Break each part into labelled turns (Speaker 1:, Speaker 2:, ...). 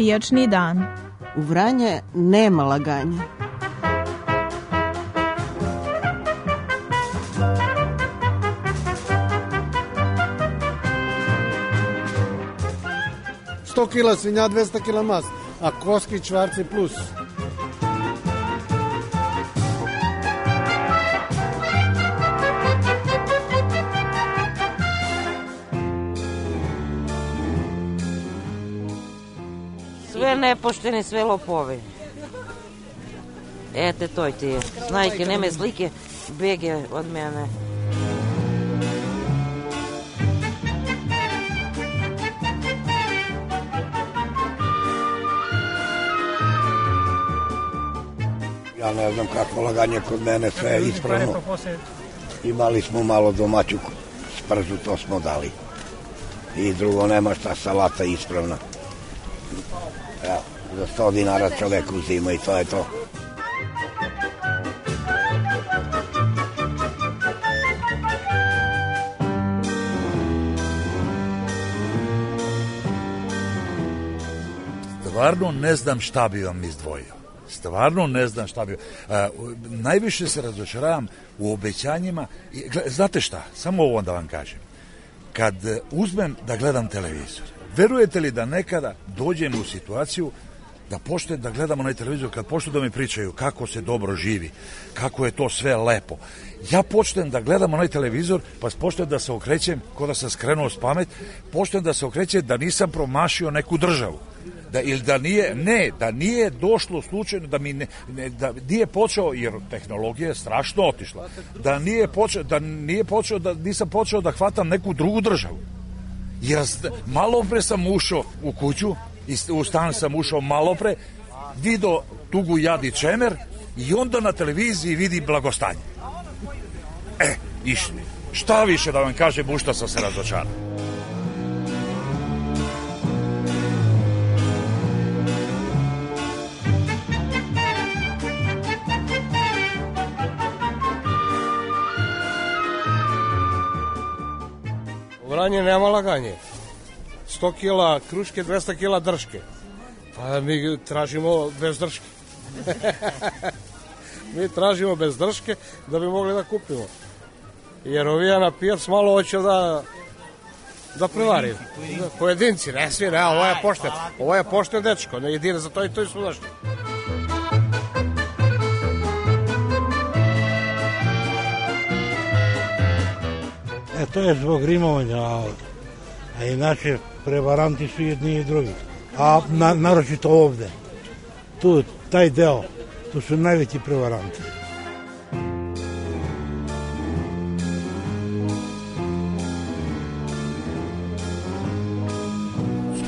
Speaker 1: pijačni dan.
Speaker 2: U Vranje nema laganja.
Speaker 3: Sto kila svinja, 200 kila mas, a koski čvarci plus.
Speaker 2: puštene sve lopove. Ете тој ти je. Знајќи, неме slike, беге od mene.
Speaker 3: Ja ne znam kakvo laganje kod mene, sve je ispravno. Imali smo malo domaću sprzu, to smo dali. I drugo, nema šta salata ispravna. Za 100 dinara čovek uzima i to je to.
Speaker 4: Stvarno ne znam šta bi vam izdvojio stvarno ne znam šta bi... A, najviše se razočaravam u obećanjima. Znate šta, samo ovo da vam kažem. Kad e, uzmem da gledam televizor, verujete li da nekada dođem u situaciju da pošte da gledamo na televizor, kad počnu da mi pričaju kako se dobro živi, kako je to sve lepo. Ja počnem da gledam onaj televizor, pa počnem da se okrećem, ko da sam skrenuo s pamet, počnem da se okrećem da nisam promašio neku državu. Da, ili da nije, ne, da nije došlo slučajno, da mi ne, ne da nije počeo, jer tehnologija je strašno otišla, da nije počeo, da nije počeo, da nisam počeo da hvatam neku drugu državu. Jer malo pre sam ušao u kuću, u stan sam ušao malo pre, vidio tugu jadi čemer i onda na televiziji vidi blagostanje. E, išli. Šta više da vam kažem, u što sam se razočarao.
Speaker 3: Vranje nema laganje. 100 kila kruške, 200 kila drške. Pa mi tražimo bez drške. mi tražimo bez drške da bi mogli da kupimo. Jer ovija na pijac malo hoće da da prevari. Pojedinci, pojedinci. pojedinci, ne svi, ne, ovo je pošten. Ovo je pošten dečko, ne jedine za to i to i sudašnje. E, to je zbog rimovanja A inače, prevaranti su jedni i drugi. A na, naročito ovde. Tu, taj deo, tu su najveći prevaranti.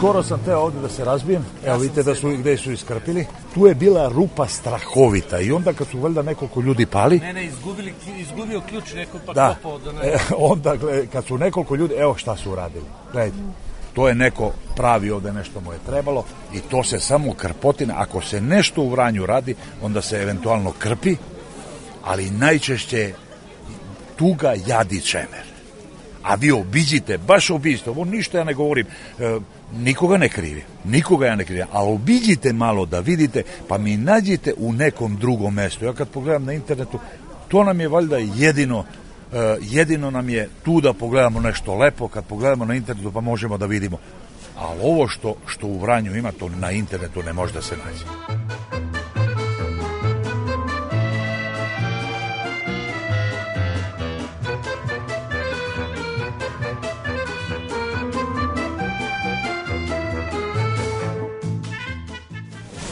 Speaker 4: skoro sam teo ovde da se razbijem. Evo ja vidite da su, gde su iskrpili. Tu je bila rupa strahovita i onda kad su valjda nekoliko ljudi pali...
Speaker 5: Ne, ne,
Speaker 4: izgubili,
Speaker 5: izgubio ključ neko pa da. kopao
Speaker 4: do
Speaker 5: ne...
Speaker 4: E, onda gle, kad su nekoliko ljudi, evo šta su uradili. Gledajte, to je neko pravi ovde nešto mu je trebalo i to se samo krpotina, ako se nešto u Vranju radi, onda se eventualno krpi, ali najčešće tuga jadi čemer a vi obiđite, baš obiđite, ovo ništa ja ne govorim, e, nikoga ne krivi, nikoga ja ne krivim, ali obiđite malo da vidite, pa mi nađite u nekom drugom mestu. Ja kad pogledam na internetu, to nam je valjda jedino e, jedino nam je tu da pogledamo nešto lepo, kad pogledamo na internetu pa možemo da vidimo. Ali ovo što, što u Vranju ima, to na internetu ne može da se nađe.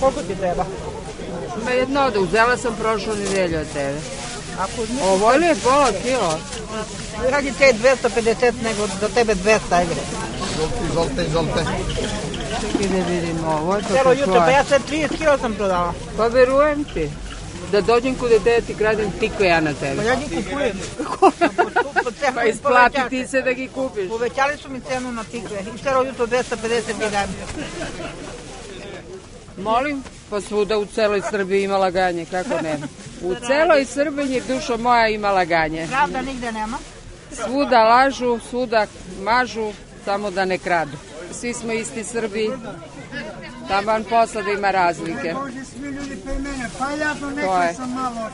Speaker 6: Колку ти треба? Ме едно да узела сам прошло неделја од тебе. Ако не... Ово ли е пола кило?
Speaker 7: Ради те 250, него до тебе 200, ајде.
Speaker 4: Золте, золте, золте.
Speaker 6: Чеки да видим ово. Цело
Speaker 8: јутро, па ја се 30 кило сам продала.
Speaker 6: Па верувам ти. Да дојдем каде те да ти крадем тико ја на тебе.
Speaker 8: Па ја ги купувам.
Speaker 6: Па исплати ти се да ги купиш. Повеќали
Speaker 8: су ми цену на
Speaker 6: тикве. И
Speaker 8: цело јутро 250 ги дам.
Speaker 6: Molim? Pa svuda u celoj Srbiji ima laganje, kako ne? U celoj Srbiji, dušo moja, ima laganje.
Speaker 9: Pravda nigde nema?
Speaker 6: Svuda lažu, svuda mažu, samo da ne kradu. Svi smo isti Srbi, taman posla da ima razlike.
Speaker 10: Pa ja do neka sam malo...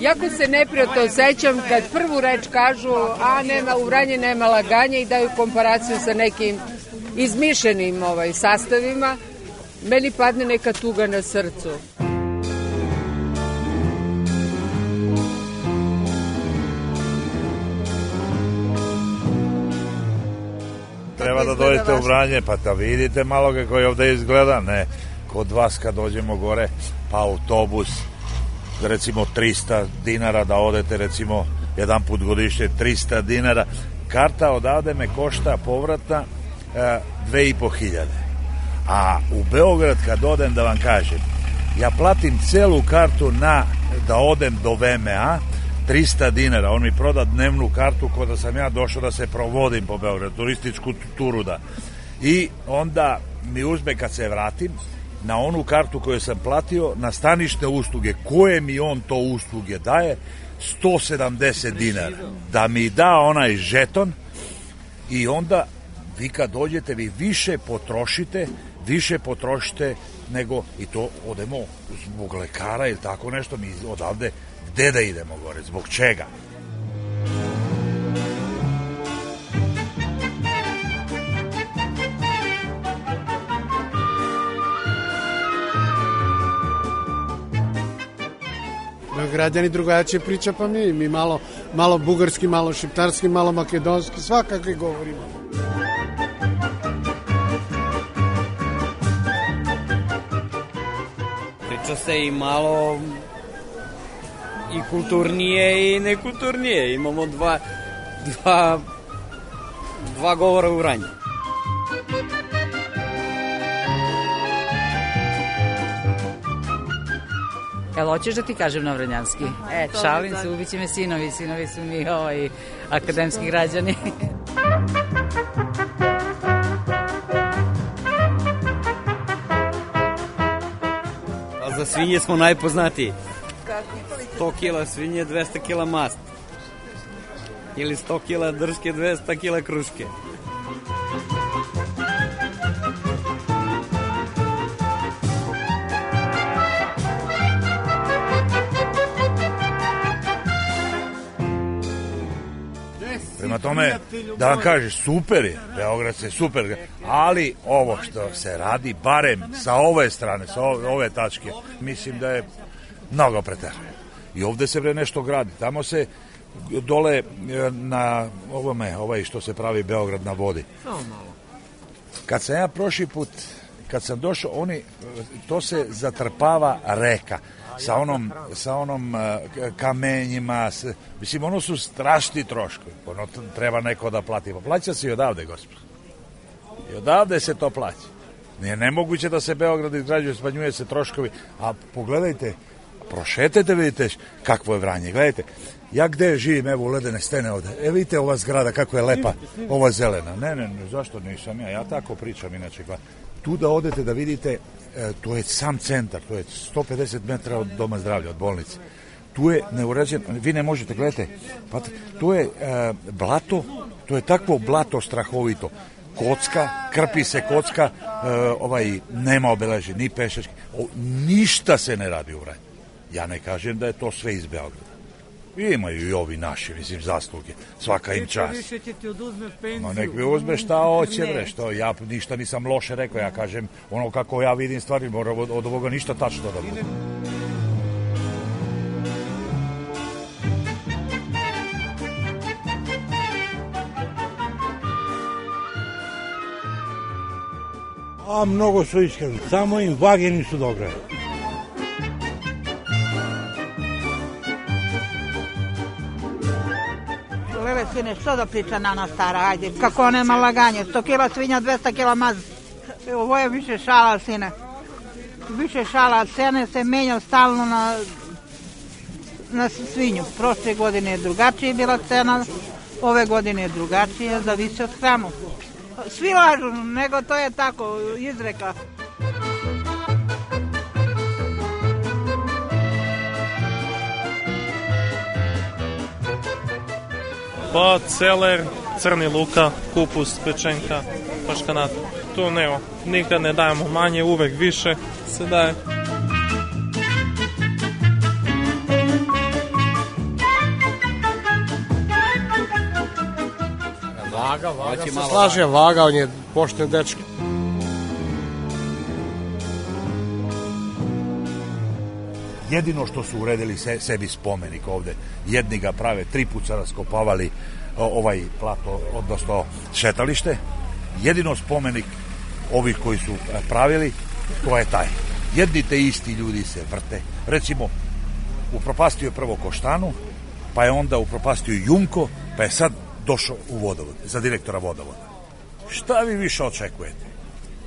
Speaker 6: Jako se neprijatno osjećam kad prvu reč kažu, a nema, u Vranje nema laganje i daju komparaciju sa nekim izmišljenim ovaj, sastavima, meni padne neka tuga na srcu.
Speaker 4: Treba da dođete u Vranje, pa da vidite malo kako je ovde izgleda, ne? Kod vas kad dođemo gore, pa autobus, recimo 300 dinara da odete, recimo jedan put godišnje 300 dinara. Karta odavde me košta povrata e, 2500. A u Beograd kad odem da vam kažem, ja platim celu kartu na da odem do VMA 300 dinara, on mi proda dnevnu kartu kod da sam ja došao da se provodim po Beogradu, turističku turu da. I onda mi uzme kad se vratim, na onu kartu koju sam platio, na stanište usluge, koje mi on to usluge daje, 170 dinara. Da mi da onaj žeton i onda vi kad dođete, vi više potrošite više potrošite nego i to odemo zbog lekara ili tako nešto, mi odavde gde da idemo gore, zbog čega?
Speaker 3: građani drugačije priča pa mi, mi malo, malo bugarski, malo šiptarski, malo makedonski, svakakve govorimo.
Speaker 11: priča se i malo i kulturnije i nekulturnije. Imamo dva, dva, dva govora u ranju.
Speaker 12: Jel hoćeš da ti kažem na vranjanski? e, šalim se, ubiće me sinovi, sinovi su mi ovaj, akademski građani.
Speaker 11: Za svinje smo najpoznatiji. 100 kila svinje, 200 kila mast. Ili 100 kila drške, 200 kila kruške.
Speaker 4: tome, da vam kaže, super je, Beograd se super, ali ovo što se radi, barem sa ove strane, sa ove, ove tačke, mislim da je mnogo preterano. I ovde se bre nešto gradi, tamo se dole e, na ovome, ovaj što se pravi Beograd na vodi. Samo malo. Kad sam ja prošli put, kad sam došao, oni, to se zatrpava reka sa onom, sa onom e, kamenjima, s, mislim, ono su strašni troškovi, ono treba neko da plati, pa plaća se i odavde, gospod. I odavde se to plaća. Nije nemoguće da se Beograd izgrađuje, smanjuje se troškovi, a pogledajte, prošetajte, vidite kakvo je Vranje, gledajte, ja gde živim, evo u ledene stene ovde, e vidite ova zgrada kako je lepa, ova zelena, ne, ne, ne, zašto nisam ja, ja tako pričam inače, pa tu da odete da vidite E, to je sam centar, to je 150 metara od doma zdravlja, od bolnice. Tu je neurađen, vi ne možete, gledajte, pa to je e, blato, to je takvo blato strahovito. Kocka, krpi se kocka, e, ovaj, nema obeleži, ni pešački, o, ništa se ne radi u Vranju. Ja ne kažem da je to sve iz Beograda imaju i ovi naši, mislim, zasluge. Svaka im čast. Više će ti oduzme penziju. Ma nek mi uzme šta hoće, bre, što ja ništa nisam loše rekao, ja kažem ono kako ja vidim stvari, moram od, od ovoga ništa tačno da bude.
Speaker 3: A mnogo su iskreni, samo im vageni su dograje.
Speaker 13: laganje, što da priča Nana stara, ajde, kako ona ima laganje, 100 kila svinja, 200 kila maz, ovo je više šala, sine. Više šala, cene se menja stalno na, na svinju. Prošle godine je drugačije bila cena, ove godine je drugačije, zavisi od hramu. Svi lažu, nego to je tako izreka.
Speaker 14: pa celer, crni luka, kupus, pečenka, paškanat. škanat. Tu nema, nikad ne dajemo manje, uvek više se daje.
Speaker 11: Vaga, vaga, znači,
Speaker 3: se slaže, vaga, on je pošten dečko.
Speaker 4: jedino što su uredili se, sebi spomenik ovde. Jedni ga prave, tri put se raskopavali ovaj plato, odnosno šetalište. Jedino spomenik ovih koji su e, pravili, to je taj. Jedni te isti ljudi se vrte. Recimo, upropastio je prvo Koštanu, pa je onda upropastio Junko, pa je sad došao u vodovod, za direktora vodovoda. Šta vi više očekujete?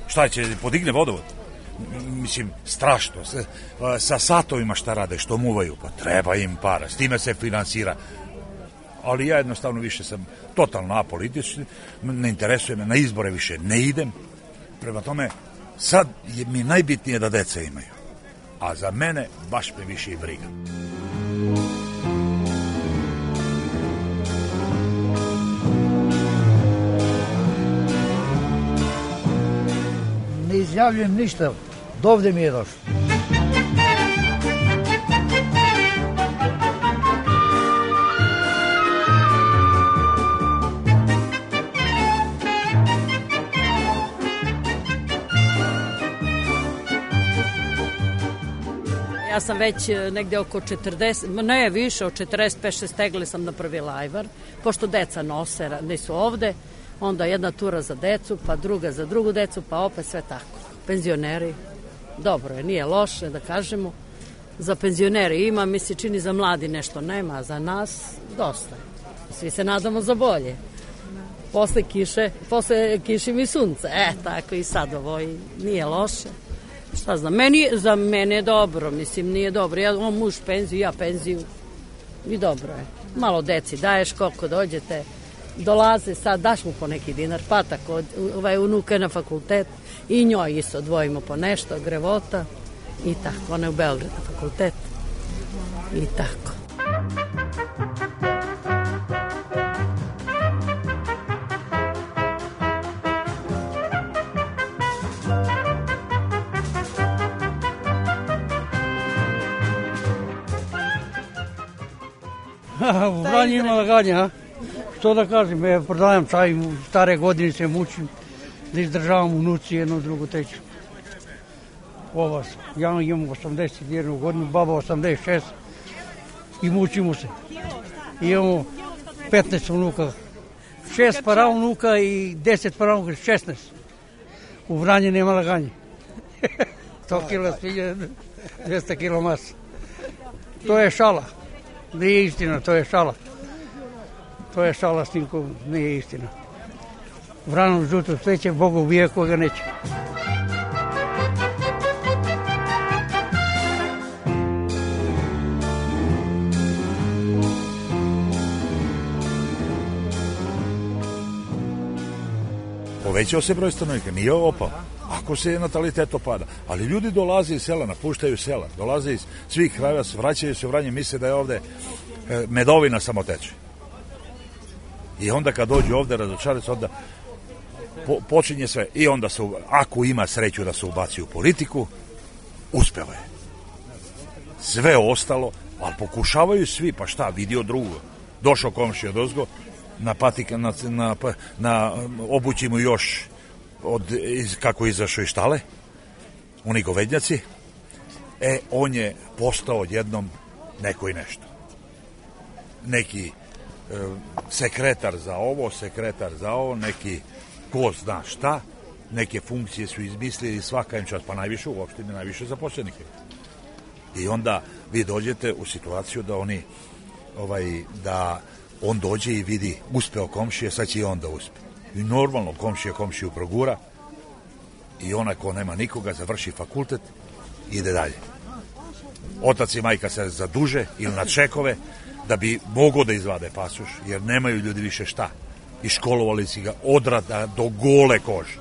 Speaker 4: Šta će, podigne vodovod? mislim, strašno, sa, sa satovima šta rade, što muvaju, pa treba im para, s time se finansira. Ali ja jednostavno više sam totalno apolitični, ne interesuje me, na izbore više ne idem. Prema tome, sad je mi najbitnije da deca imaju. A za mene baš me više i briga.
Speaker 2: izjavljujem ništa, dovde mi je došlo.
Speaker 12: Ja sam već e, negde oko 40, ne više, od 45-6 tegle sam napravila ajvar, pošto deca nose, nisu ovde onda jedna tura za decu, pa druga za drugu decu, pa opet sve tako. Penzioneri, dobro je, nije loše da kažemo. Za penzionere ima, mi se čini za mladi nešto nema, a za nas dosta. Svi se nadamo za bolje. Posle kiše, posle kiši mi sunce. E, tako i sad ovo i nije loše. Šta znam, meni, za mene je dobro, mislim, nije dobro. Ja, on muž penziju, ja penziju. I dobro je. Malo deci daješ koliko dođete, dolaze sad, daš mu po neki dinar, pa tako, ovaj, unuka na fakultet i njoj isto odvojimo po nešto, grevota i tako, ona je u Beogradu na fakultet i tako.
Speaker 3: u Vranju ima laganja, a? to da kažem, ja prodajem čaj, stare godine se mučim, da izdržavam unuci jedno, drugo, treće. Ova, ja imam 81 godinu, baba 86 i mučimo se. I imamo 15 unuka, 6 para unuka i 10 para unuka, 16. U Vranje nema laganje. 100 kilo svinja, 200 kilo masa. To je šala. Nije istina, to je šala. To je šalast, niko nije istina. U ranom žutu sveće, Bog ubije koga da neće.
Speaker 4: Povećao se broj stanovnika, nije opao ako se natalitet opada. Ali ljudi dolaze iz sela, napuštaju sela, dolaze iz svih krajeva, vraćaju se u Vranje, misle da je ovde e, medovina samo teče. I onda kad dođu ovde razočaraju se onda po, počinje sve. I onda se, ako ima sreću da se ubaci u politiku, uspeva je. Sve ostalo, ali pokušavaju svi, pa šta, vidio drugo. Došao komšija dozgo, na, patika, na, na, pa, na obući mu još od, iz, kako izašao iz štale, oni govednjaci, e, on je postao odjednom neko i nešto. Neki sekretar za ovo, sekretar za ovo, neki ko zna šta, neke funkcije su izmislili svaka im čast, pa najviše u opštini, najviše zaposlenike. I onda vi dođete u situaciju da oni, ovaj, da on dođe i vidi uspeo komšije, sad će i on da uspe. I normalno komšija komšiju progura i ona ko nema nikoga završi fakultet, ide dalje. Otac i majka se zaduže ili na čekove, da bi mogo da izvade pasuš, jer nemaju ljudi više šta. I školovali si ga odrada do gole kože.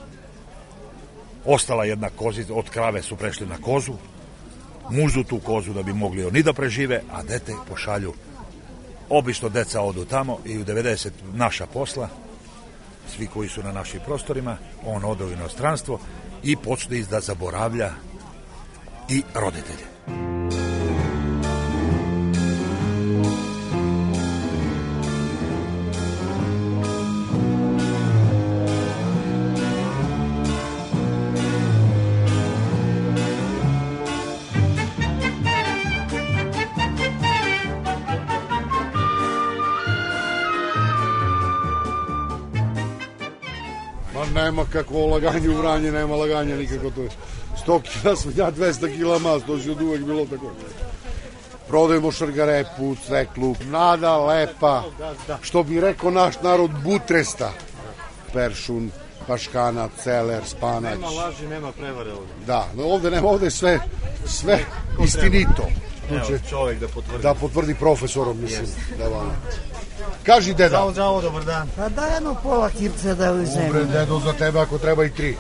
Speaker 4: Ostala jedna kozica, od krave su prešli na kozu, muzu tu kozu da bi mogli oni da prežive, a dete pošalju. Obično deca odu tamo i u 90 naša posla, svi koji su na našim prostorima, on ode u inostranstvo i počne da zaboravlja i roditelje.
Speaker 3: nema kako laganje u vranje, nema laganja nikako to je. 100 kila ja 200 kila mas, to je od uvek bilo tako. Prodajemo šargarepu, cvekluk, nada lepa, što bi rekao naš narod, butresta. Peršun, paškana, celer, spanać.
Speaker 11: Nema laži, nema prevare ovde.
Speaker 4: Da, no ovde nema, ovde sve, sve istinito.
Speaker 11: Evo, znači, čovek da potvrdi.
Speaker 4: Da potvrdi profesorom, mislim. Da, vana. Kaži deda. Zdravo, zdravo, dobar dan. Pa da jedno pola kipca da uzem. Dobre, dedo, za tebe ako treba i tri.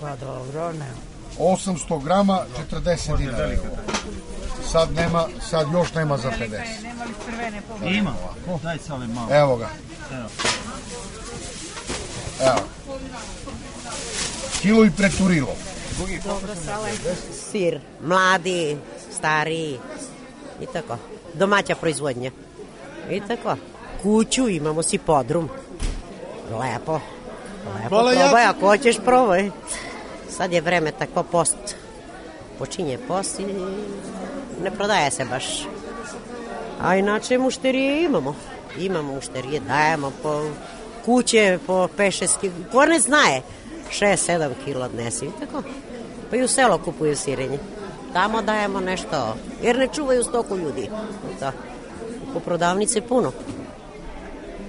Speaker 4: Pa dobro, ne. 800 grama, 40 dinara. Sad nema, sad još nema za 50. Nema li crvene pomoći? Ima, daj sale malo. Evo ga. Evo. Evo. Kilo i preturilo. Dobro, sale. Sir, mladi, stari i tako. Domaća proizvodnja. I tako kuću, imamo si podrum. Lepo. Lepo Bola, probaj, ja... ako hoćeš probaj. Sad je vreme tako post. Počinje post i ne prodaje se baš. A inače mušterije imamo. Imamo mušterije, dajemo po kuće, po 5 Ko ne znaje, 6-7 kila odnesi tako. Pa i u selo kupuju sirenje. Tamo dajemo nešto, jer ne čuvaju stoku ljudi. Da. Po prodavnici puno.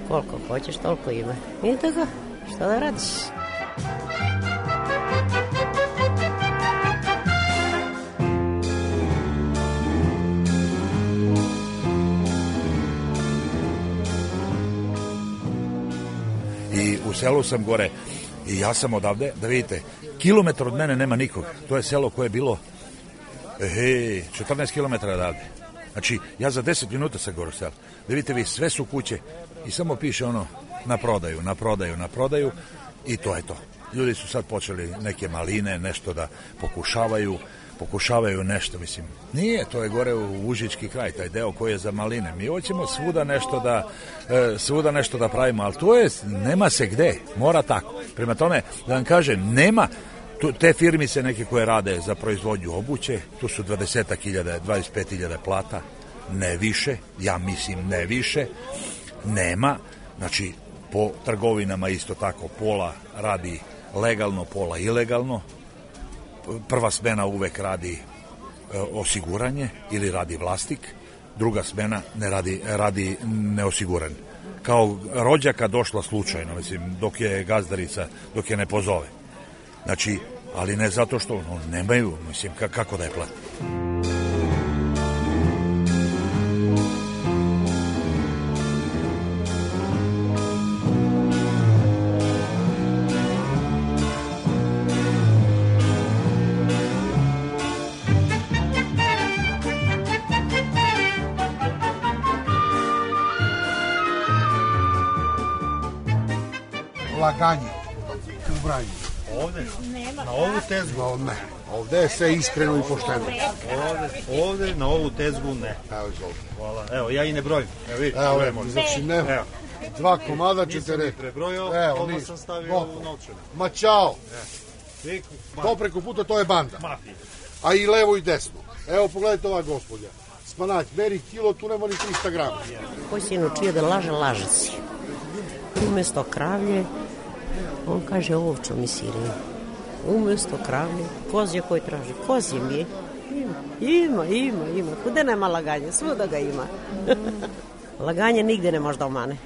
Speaker 4: Koliko hoćeš, toliko ima. I da ga, šta da radiš? I u selu sam gore i ja sam odavde, da vidite, kilometar od mene nema nikog. To je selo koje je bilo hej, 14 km odavde. Znači, ja za 10 minuta sam gore u selu. Da vidite vi, sve su kuće, i samo piše ono na prodaju, na prodaju, na prodaju i to je to. Ljudi su sad počeli neke maline, nešto da pokušavaju, pokušavaju nešto, mislim. Nije, to je gore u Užički kraj, taj deo koji je za maline. Mi hoćemo svuda nešto da, e, svuda nešto da pravimo, ali to je, nema se gde, mora tako. Prema tome, da vam kažem, nema, tu, te se neke koje rade za proizvodnju obuće, tu su 20.000, 25.000 plata, ne više, ja mislim ne više nema. Znači, po trgovinama isto tako pola radi legalno, pola ilegalno. Prva smena uvek radi e, osiguranje ili radi vlastik, druga smena ne radi, radi neosiguran. Kao rođaka došla slučajno, mislim, dok je gazdarica, dok je ne pozove. Znači, ali ne zato što no, nemaju, mislim, kako da je plati. slaganje u branju. Ovde? Na ovu tezgu? No, ne. Ovde se iskreno i pošteno. Ovde, ovde na ovu tezgu ne. Evo izvolite. Hvala. Evo, ja i ne brojim. Evo vidite. Evo, evo znači ne. Evo. Dva komada ćete reći. Nisam prebrojao, evo, ovo sam stavio Gotovo. u novčane. Ma čao. E, to preko puta, to je banda. Mafija. A i levo i desno. Evo, pogledajte ova gospodja. Spanać, meri kilo, tu nema ni 300 grama. Ko si naučio da laže, laže si. Umesto kravlje, On kaže ovčo mi siraju. Umesto krave, kozje koji traži. Kozje mi je. Ima, ima, ima. Kude nema laganja? Svuda ga ima. laganje nigde ne može da omane.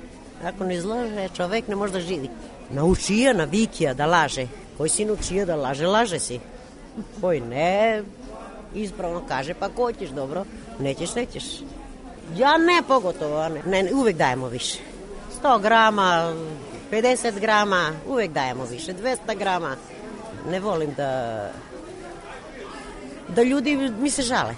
Speaker 4: Ako ne izlaže, čovek ne može da živi. Naučija na Vikija da laže. Koji si naučio da laže, laže si. Koji ne, ispravno kaže, pa ko ćeš dobro, nećeš, nećeš. Ja ne pogotovo, ne, ne uvek dajemo više. 100 grama, 50 grama, uvek dajemo više, 200 grama. Ne volim da, da ljudi mi se žale.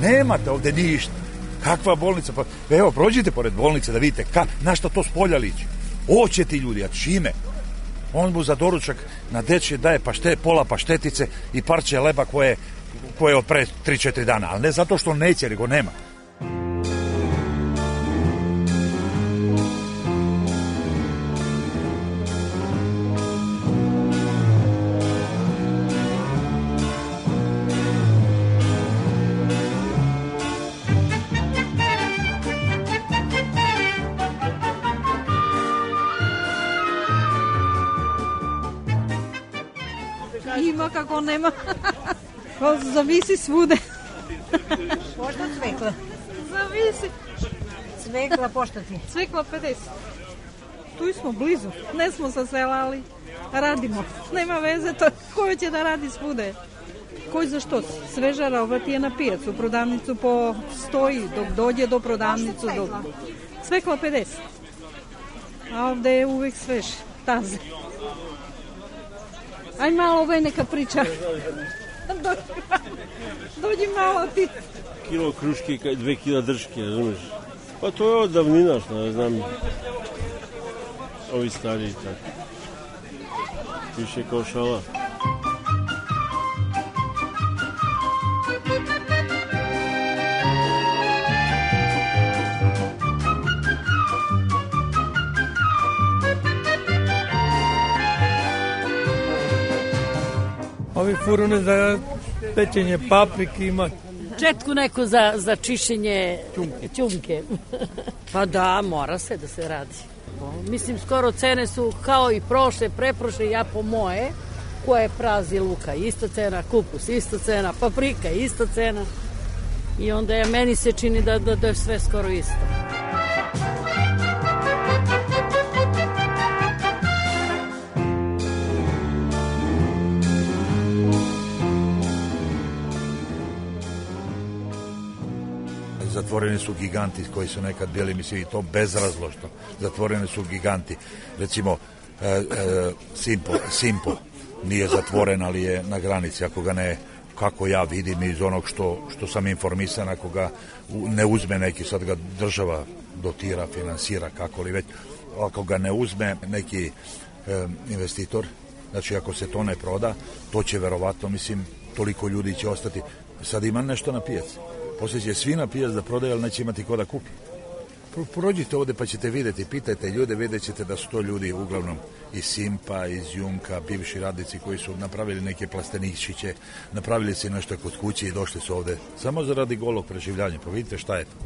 Speaker 4: Nemate ovde ništa. Kakva bolnica? Pa, evo, prođite pored bolnice da vidite ka, na šta to spolja liči. Oće ti ljudi, a čime? On mu za doručak na deči daje pa pašte, pola paštetice i parče leba koje, koje je od pre 3-4 dana. Ali ne zato što neće, nego nema. kako nema. Pa Zavisi svude. Pošto cvekla? Zavisi. Cvekla pošto ti? Cvekla 50. Tu smo blizu. Ne smo sa sela, ali radimo. Nema veze to ko će da radi svude. Koji za što? Sveža roba ti je na pijacu. Prodavnicu po stoji dok dođe do prodavnicu. Do... Cvekla 50. A ovde je uvek svež. Taze. Aj malo neka priča. Dođi malo ti. Kilo kruške i dve kila držke, razumiješ? Pa to je od davnina, što ne znam. Ovi stariji tako. Više košala. šala. furune za pečenje paprike ima četku neko za, za čišćenje ćunke. ćunke. pa da, mora se da se radi. Mislim, skoro cene su kao i prošle, preprošle, ja po moje, koje je prazi luka, isto cena, kupus, isto cena, paprika, isto cena. I onda je, meni se čini da, da, da je sve skoro isto. zatvoreni su giganti koji su nekad bili, mislim i to bezrazložno, zatvoreni su giganti. Recimo, e, e, Simpo, Simpo nije zatvoren, ali je na granici, ako ga ne kako ja vidim iz onog što, što sam informisan, ako ga ne uzme neki, sad ga država dotira, finansira, kako li već, ako ga ne uzme neki e, investitor, znači ako se to ne proda, to će verovatno, mislim, toliko ljudi će ostati. Sad ima nešto na pijaci. Poslije će svi na pijac da prodaje, ali neće imati ko da kupi. Prođite ovde pa ćete videti, pitajte ljude, vidjet ćete da su to ljudi uglavnom iz Simpa, iz Junka, bivši radnici koji su napravili neke plasteničiće, napravili si nešto kod kuće i došli su ovde. Samo zaradi golog preživljanja, pa vidite šta je to.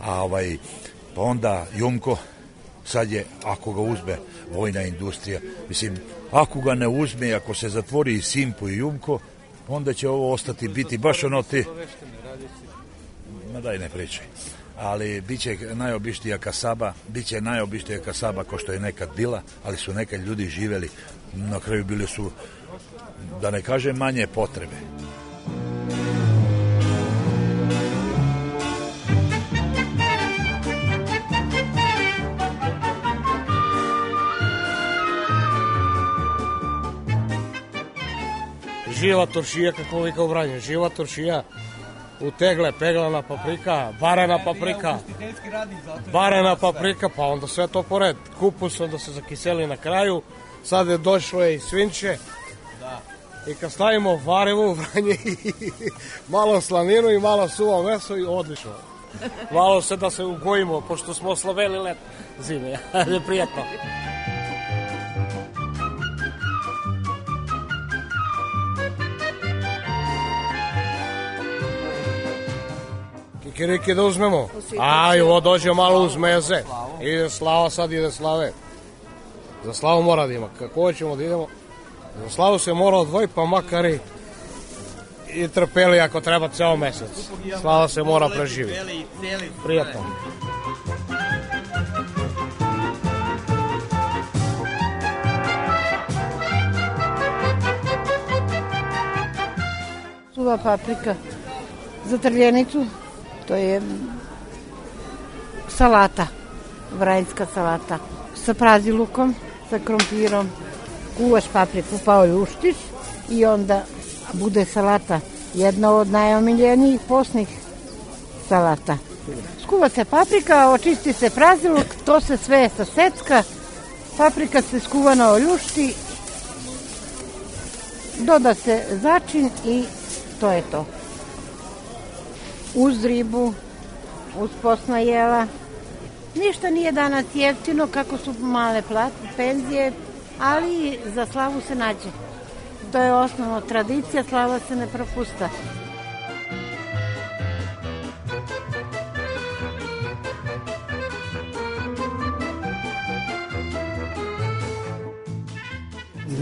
Speaker 4: A ovaj, pa onda Junko, sad je, ako ga uzme vojna industrija, mislim, ako ga ne uzme, ako se zatvori i Simpo i Junko, onda će ovo ostati, biti baš ono ti... Ma daj ne pričaj. Ali bit će najobištija kasaba, bit će najobištija kasaba ko što je nekad bila, ali su nekad ljudi živeli, na kraju bili su, da ne kažem, manje potrebe. živa toršija, kako vi kao branje, živa toršija u tegle, peglana paprika, barena e, paprika, barena paprika, pa onda sve to pored. Kupus onda se zakiseli na kraju, sad je došlo je i svinče. Da. I kad stavimo varevu vranje i malo slaninu i malo suvo meso i odlično. Malo se da se ugojimo, pošto smo oslaveli let zime. Ali Prijatno. kikiriki da uzmemo. Aj, i ovo dođe malo uz meze. Ide slava, sad ide slave. Za slavu mora da ima. Kako ćemo da idemo? Za slavu se mora odvoj, pa makar i i trpeli ako treba ceo mesec. Slava se mora preživiti. Prijatno. Suva paprika za trljenicu, To je salata, vrajinska salata sa prazilukom, sa krompirom, kuvaš papriku pa oljuštiš i onda bude salata jedna od najomiljenijih posnih salata. Skuva se paprika, očisti se praziluk, to se sve sa secka, paprika se skuvano oljušti, doda se začin i to je to uz ribu, uz posna jela. Ništa nije danas jeftino kako su male plate, penzije, ali za slavu se nađe. To je osnovna tradicija, slava se ne propusta.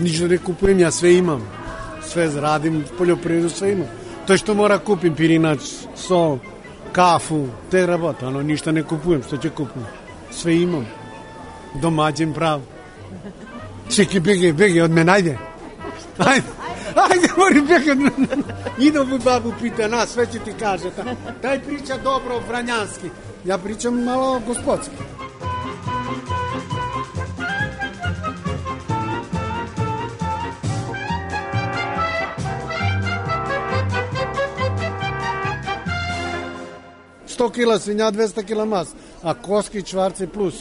Speaker 4: Ništa ne kupujem, ja sve imam. Sve radim, poljoprivredu sve imam. Тој што мора купим пиринач со кафу, те работа, но ништо не купувам, што ќе купувам. Све имам. Домаќен прав. Чеки беги, беги од мене, ајде. Ајде. Ајде, мори беги од Идам во бабу пита нас, све ќе ти кажа. Тај прича добро вранјански. Ја причам мало господски. 100 kila svinja, 200 kila mas, a koski čvarci plus.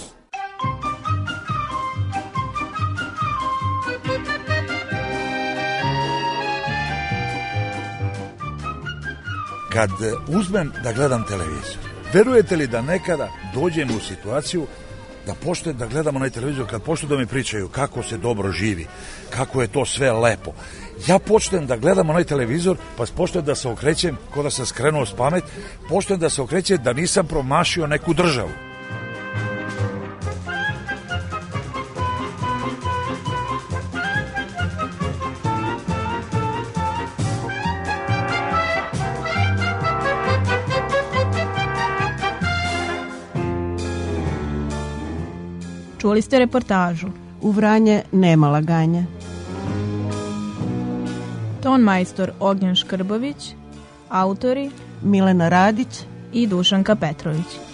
Speaker 4: Kad e, uzmem da gledam televizor, verujete li da nekada dođem u situaciju da pošte da gledamo na televizor kad pošte da mi pričaju kako se dobro živi, kako je to sve lepo ja počnem da gledam onaj televizor, pa počnem da se okrećem, kod da sam skrenuo s pamet, počnem da se okrećem da nisam promašio neku državu. Čuli ste reportažu. U Vranje nema laganja ton majstor Ognjan Škrbović, autori Milena Radić i Dušanka Petrović.